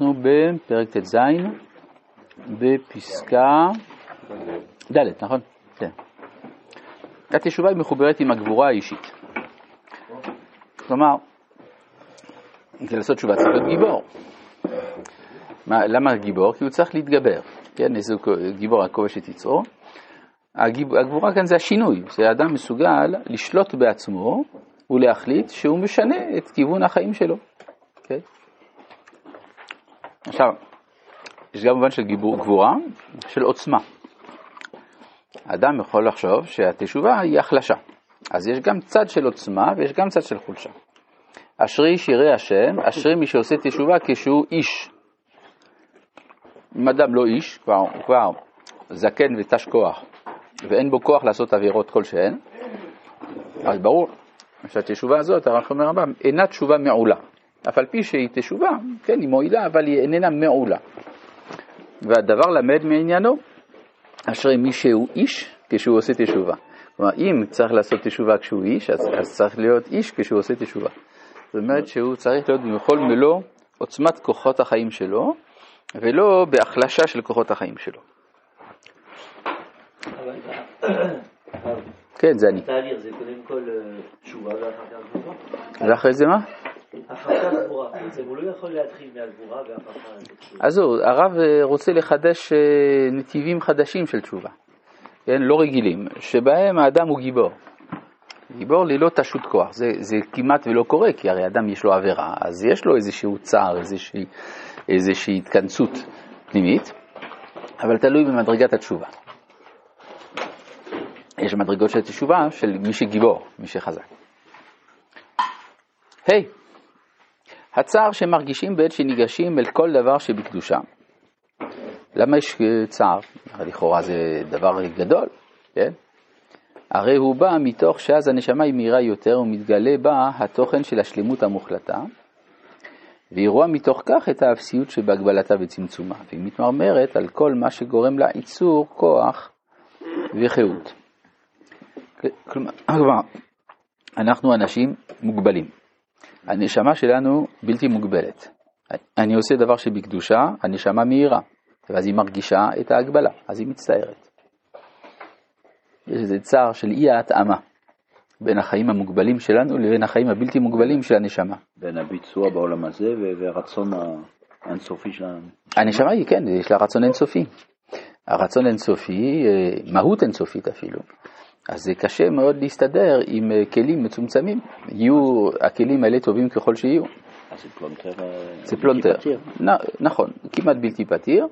אנחנו בפרק ט"ז, בפסקה ד', נכון? כן. התשובה היא מחוברת עם הגבורה האישית. כלומר, כדי לעשות תשובה צריך להיות גיבור. מה, למה גיבור? כי הוא צריך להתגבר. כן, איזה גיבור הכובש את יצרו. הגבורה כאן זה השינוי, זה אדם מסוגל לשלוט בעצמו ולהחליט שהוא משנה את כיוון החיים שלו. כן? עכשיו, יש גם מובן של גיבור, גבורה, של עוצמה. אדם יכול לחשוב שהתשובה היא החלשה. אז יש גם צד של עוצמה ויש גם צד של חולשה. אשרי שירי השם, אשרי מי שעושה תשובה כשהוא איש. אם אדם לא איש, כבר, כבר זקן ותש כוח, ואין בו כוח לעשות עבירות כלשהן, אז ברור שהתשובה הזאת, הרב אומר הרמב"ם, אינה תשובה מעולה. אף על פי שהיא תשובה, כן, היא מועילה, אבל היא איננה מעולה. והדבר למד מעניינו, אשרי מי שהוא איש כשהוא עושה תשובה. כלומר, אם צריך לעשות תשובה כשהוא איש, אז, אז צריך להיות איש כשהוא עושה תשובה. זאת אומרת שהוא צריך להיות בכל מלוא עוצמת כוחות החיים שלו, ולא בהחלשה של כוחות החיים שלו. כן, זה אני. תהליך זה קודם כל אה, תשובה ואחר כך גבורה. ואחרי זה מה? גבורה. בעצם הוא לא. אז זהו, הרב אה, רוצה לחדש אה, נתיבים חדשים של תשובה, כן, לא רגילים, שבהם האדם הוא גיבור. גיבור ללא תשות כוח, זה, זה כמעט ולא קורה, כי הרי אדם יש לו עבירה, אז יש לו איזשהו צער, איזושהי, איזושהי התכנסות פנימית, אבל תלוי במדרגת התשובה. יש מדרגות של תשובה של מי שגיבור, מי שחזק. היי, hey, הצער שמרגישים בעת שניגשים אל כל דבר שבקדושה. למה יש צער? לכאורה זה דבר גדול, כן? הרי הוא בא מתוך שאז הנשמה היא מהירה יותר ומתגלה בה התוכן של השלמות המוחלטה, והיא רואה מתוך כך את האפסיות שבהגבלתה וצמצומה, והיא מתמרמרת על כל מה שגורם לה ייצור, כוח וחירות. כלומר, אנחנו אנשים מוגבלים. הנשמה שלנו בלתי מוגבלת. אני עושה דבר שבקדושה, הנשמה מהירה, ואז היא מרגישה את ההגבלה, אז היא מצטערת. יש איזה צער של אי ההתאמה בין החיים המוגבלים שלנו לבין החיים הבלתי מוגבלים של הנשמה. בין הביצוע בעולם הזה והרצון האינסופי שלנו. הנשמה היא, כן, יש לה רצון אינסופי. הרצון אינסופי, אה, מהות אינסופית אפילו. אז זה קשה מאוד להסתדר עם אה, כלים מצומצמים. יהיו הכלים האלה טובים ככל שיהיו. אז זה פלונטר אה, זה פלונטר. נכון, כמעט בלתי פתיר,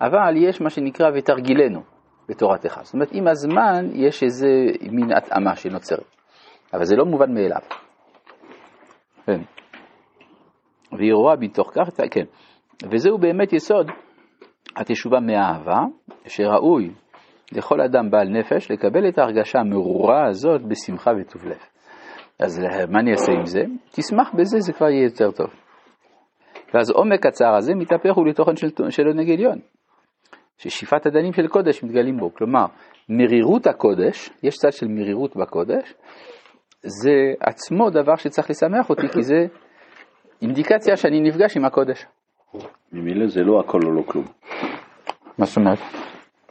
אבל יש מה שנקרא ותרגילנו בתורתך. זאת אומרת, עם הזמן יש איזה מין התאמה שנוצרת, אבל זה לא מובן מאליו. כן. והיא רואה בתוך כך, כן. וזהו באמת יסוד התשובה מהאהבה, שראוי לכל אדם בעל נפש לקבל את ההרגשה המרורה הזאת בשמחה וטוב לב. אז מה אני אעשה עם זה? תשמח בזה, זה כבר יהיה יותר טוב. ואז עומק הצער הזה מתהפך הוא לתוכן של, של עונג עליון, ששיפת הדנים של קודש מתגלים בו. כלומר, מרירות הקודש, יש צד של מרירות בקודש, זה עצמו דבר שצריך לשמח אותי, כי זה אינדיקציה שאני נפגש עם הקודש. ממילא זה לא הכל או לא כלום. מה זאת אומרת?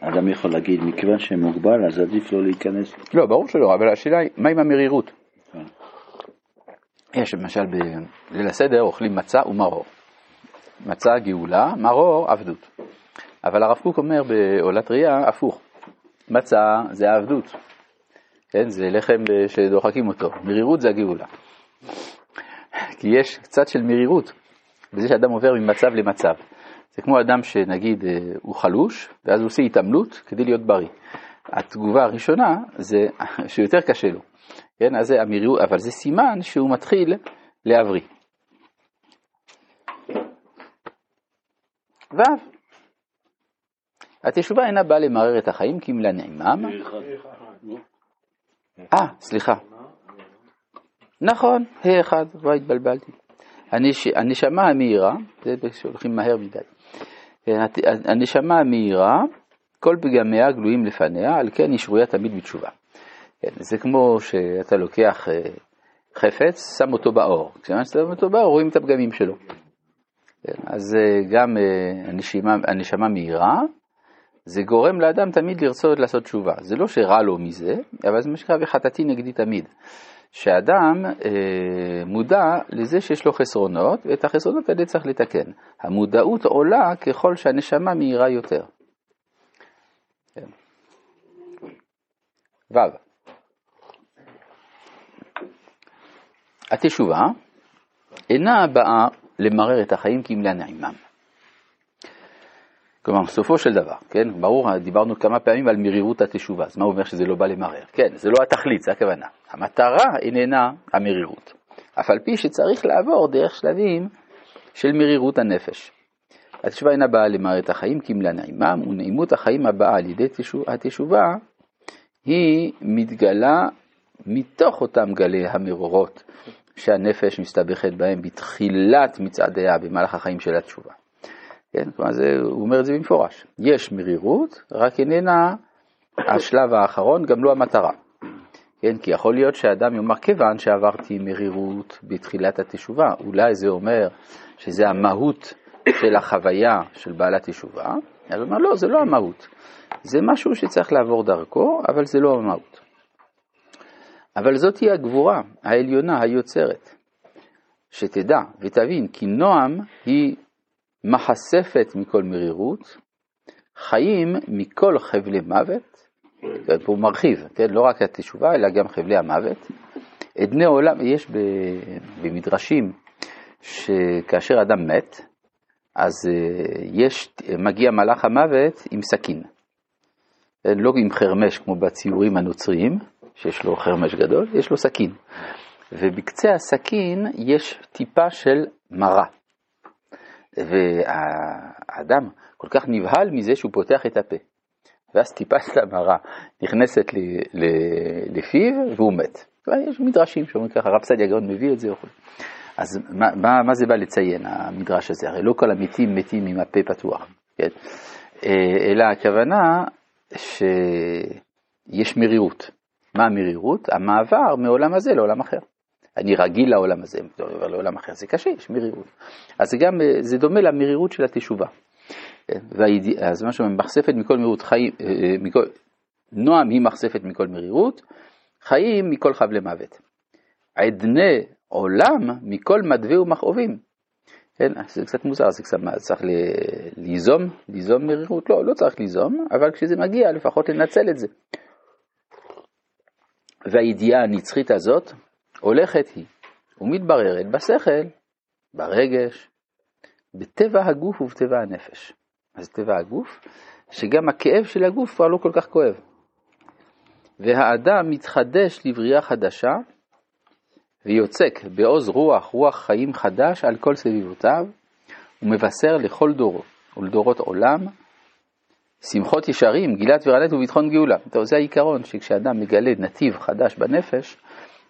אדם יכול להגיד, מכיוון שמוגבל, אז עדיף לא להיכנס. לא, ברור שלא, אבל השאלה היא, מה עם המרירות? כן. יש למשל בליל הסדר אוכלים מצה ומרור. מצה גאולה, מרור עבדות. אבל הרב קוק אומר בעולת ראייה הפוך, מצה זה העבדות, כן? זה לחם שדוחקים אותו, מרירות זה הגאולה. כי יש קצת של מרירות בזה שאדם עובר ממצב למצב. זה כמו אדם שנגיד אה, הוא חלוש, ואז הוא עושה התעמלות כדי להיות בריא. התגובה הראשונה זה שיותר קשה לו, כן? אז זה המרירות, אבל זה סימן שהוא מתחיל להבריא. ו' התשובה אינה באה למרר את החיים כי אם לנעימם. אה, סליחה. נכון, ה' אחד, כבר הנשמה המהירה, זה שהולכים מהר מדי. הנשמה המהירה, כל פגמיה גלויים לפניה, על כן היא שרויה תמיד בתשובה. כן, זה כמו שאתה לוקח אה, חפץ, שם אותו באור. כשאתה שם אותו באור רואים את הפגמים שלו. כן, אז אה, גם אה, הנשימה, הנשמה מהירה, זה גורם לאדם תמיד לרצות לעשות תשובה. זה לא שרע לו מזה, אבל זה מה שנקרא וחטאתי נגדי תמיד. שאדם אה, מודע לזה שיש לו חסרונות, ואת החסרונות האלה צריך לתקן. המודעות עולה ככל שהנשמה מהירה יותר. כן. ו. התשובה אינה באה למרר את החיים כמלה נעימם. כלומר, סופו של דבר, כן, ברור, דיברנו כמה פעמים על מרירות התשובה, אז מה אומר שזה לא בא למרר? כן, זה לא התכלית, זה הכוונה. המטרה איננה המרירות, אף על פי שצריך לעבור דרך שלבים של מרירות הנפש. התשובה אינה באה למרר את החיים כמלה נעימם, ונעימות החיים הבאה על ידי התשובה היא מתגלה מתוך אותם גלי המרורות שהנפש מסתבכת בהם בתחילת מצעדיה במהלך החיים של התשובה. כן, כלומר זה, הוא אומר את זה במפורש. יש מרירות, רק איננה השלב האחרון, גם לא המטרה. כן, כי יכול להיות שאדם יאמר, כיוון שעברתי מרירות בתחילת התשובה, אולי זה אומר שזה המהות של החוויה של בעל התשובה, אז הוא אומר, לא, זה לא המהות. זה משהו שצריך לעבור דרכו, אבל זה לא המהות. אבל זאת היא הגבורה העליונה היוצרת, שתדע ותבין כי נועם היא מחשפת מכל מרירות, חיים מכל חבלי מוות, פה הוא מרחיב, כן, לא רק התשובה אלא גם חבלי המוות. עדני עולם, יש במדרשים שכאשר אדם מת, אז אה, יש, מגיע מלאך המוות עם סכין. לא עם חרמש כמו בציורים הנוצריים, שיש לו חרמש גדול, יש לו סכין. ובקצה הסכין יש טיפה של מרה. והאדם כל כך נבהל מזה שהוא פותח את הפה. ואז טיפת המרה נכנסת לפיו והוא מת. יש מדרשים שאומרים ככה, רב סעדיה גאון מביא את זה וכו'. אז מה, מה, מה זה בא לציין, המדרש הזה? הרי לא כל המתים מתים עם הפה פתוח, כן? אה, אלא הכוונה שיש מרירות. מה המרירות? המעבר מעולם הזה לעולם אחר. אני רגיל לעולם הזה, עובר לעולם אחר, זה קשה, יש מרירות. אז זה גם, זה דומה למרירות של התשובה. אז מה שאומרים, מחשפת מכל מרירות, חיים, אה, אה, מכל, נועם היא מחשפת מכל מרירות, חיים מכל חבלי מוות. עדני עולם מכל מדווה ומכאובים. כן, זה קצת מוזר, זה קצת, צריך ליזום, ליזום מרירות? לא, לא צריך ליזום, אבל כשזה מגיע לפחות לנצל את זה. והידיעה הנצחית הזאת הולכת היא ומתבררת בשכל, ברגש, בטבע הגוף ובטבע הנפש. אז טבע הגוף, שגם הכאב של הגוף כבר לא כל כך כואב. והאדם מתחדש לבריאה חדשה ויוצק בעוז רוח, רוח חיים חדש על כל סביבותיו, ומבשר לכל דורו ולדורות עולם שמחות ישרים, גילת ורדת וביטחון גאולה. טוב, זה העיקרון, שכשאדם מגלה נתיב חדש בנפש,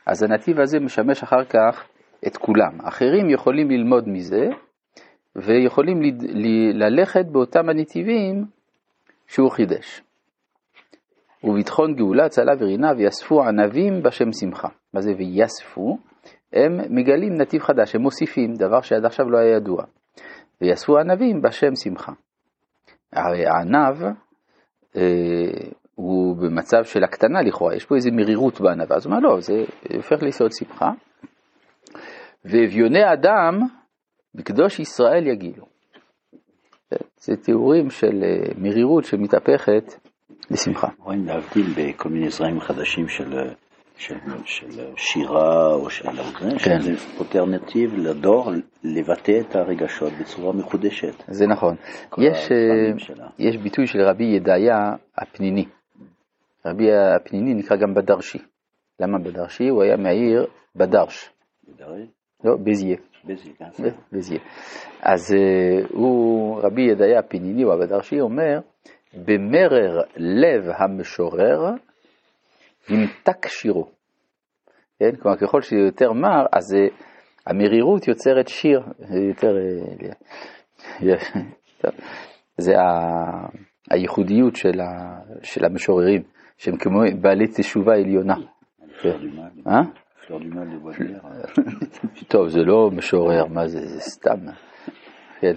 אז הנתיב הזה משמש אחר כך את כולם. אחרים יכולים ללמוד מזה, ויכולים ל- ל- ללכת באותם הנתיבים שהוא חידש. וביטחון גאולה, צלה ורינה, ויאספו ענבים בשם שמחה. מה זה ויאספו? הם מגלים נתיב חדש, הם מוסיפים דבר שעד עכשיו לא היה ידוע. ויאספו ענבים בשם שמחה. הרי הענב אה, הוא במצב של הקטנה לכאורה, יש פה איזה מרירות בענבה, אז הוא אומר לא, זה הופך ליסוד שמחה. ואביוני אדם בקדוש ישראל יגילו. זה תיאורים של אה, מרירות שמתהפכת לשמחה. רואים להבדיל בכל מיני זרעים חדשים של של, של שירה או של זה, כן. שזה פותר נתיב לדור לבטא את הרגשות בצורה מחודשת. זה נכון. יש, אה. יש ביטוי של רבי ידעיה הפניני. רבי הפניני נקרא גם בדרשי. למה בדרשי? הוא היה מהעיר בדרש. לא, בזיה. בזי, כן. בזיה. אז אה, הוא, רבי ידעיה הפניני, או הבדרשי, אומר, במרר לב המשורר ימתק שירו. כן? כלומר, ככל שזה יותר מר, אז אה, המרירות יוצרת שיר, זה יותר... אה, טוב. זה ה- הייחודיות של, ה, של המשוררים, שהם כמו בעלי תשובה עליונה. אה? טוב, זה לא משורר, מה זה, זה סתם. כן.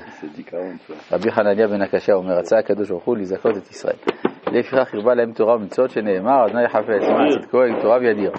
רבי חנניה בן הקשה אומר, רצה הקדוש ברוך הוא לזכות את ישראל. לפיכך הרבה להם תורה ומצוות שנאמר, אדוני חפץ, מה צדקו תורה וידיר.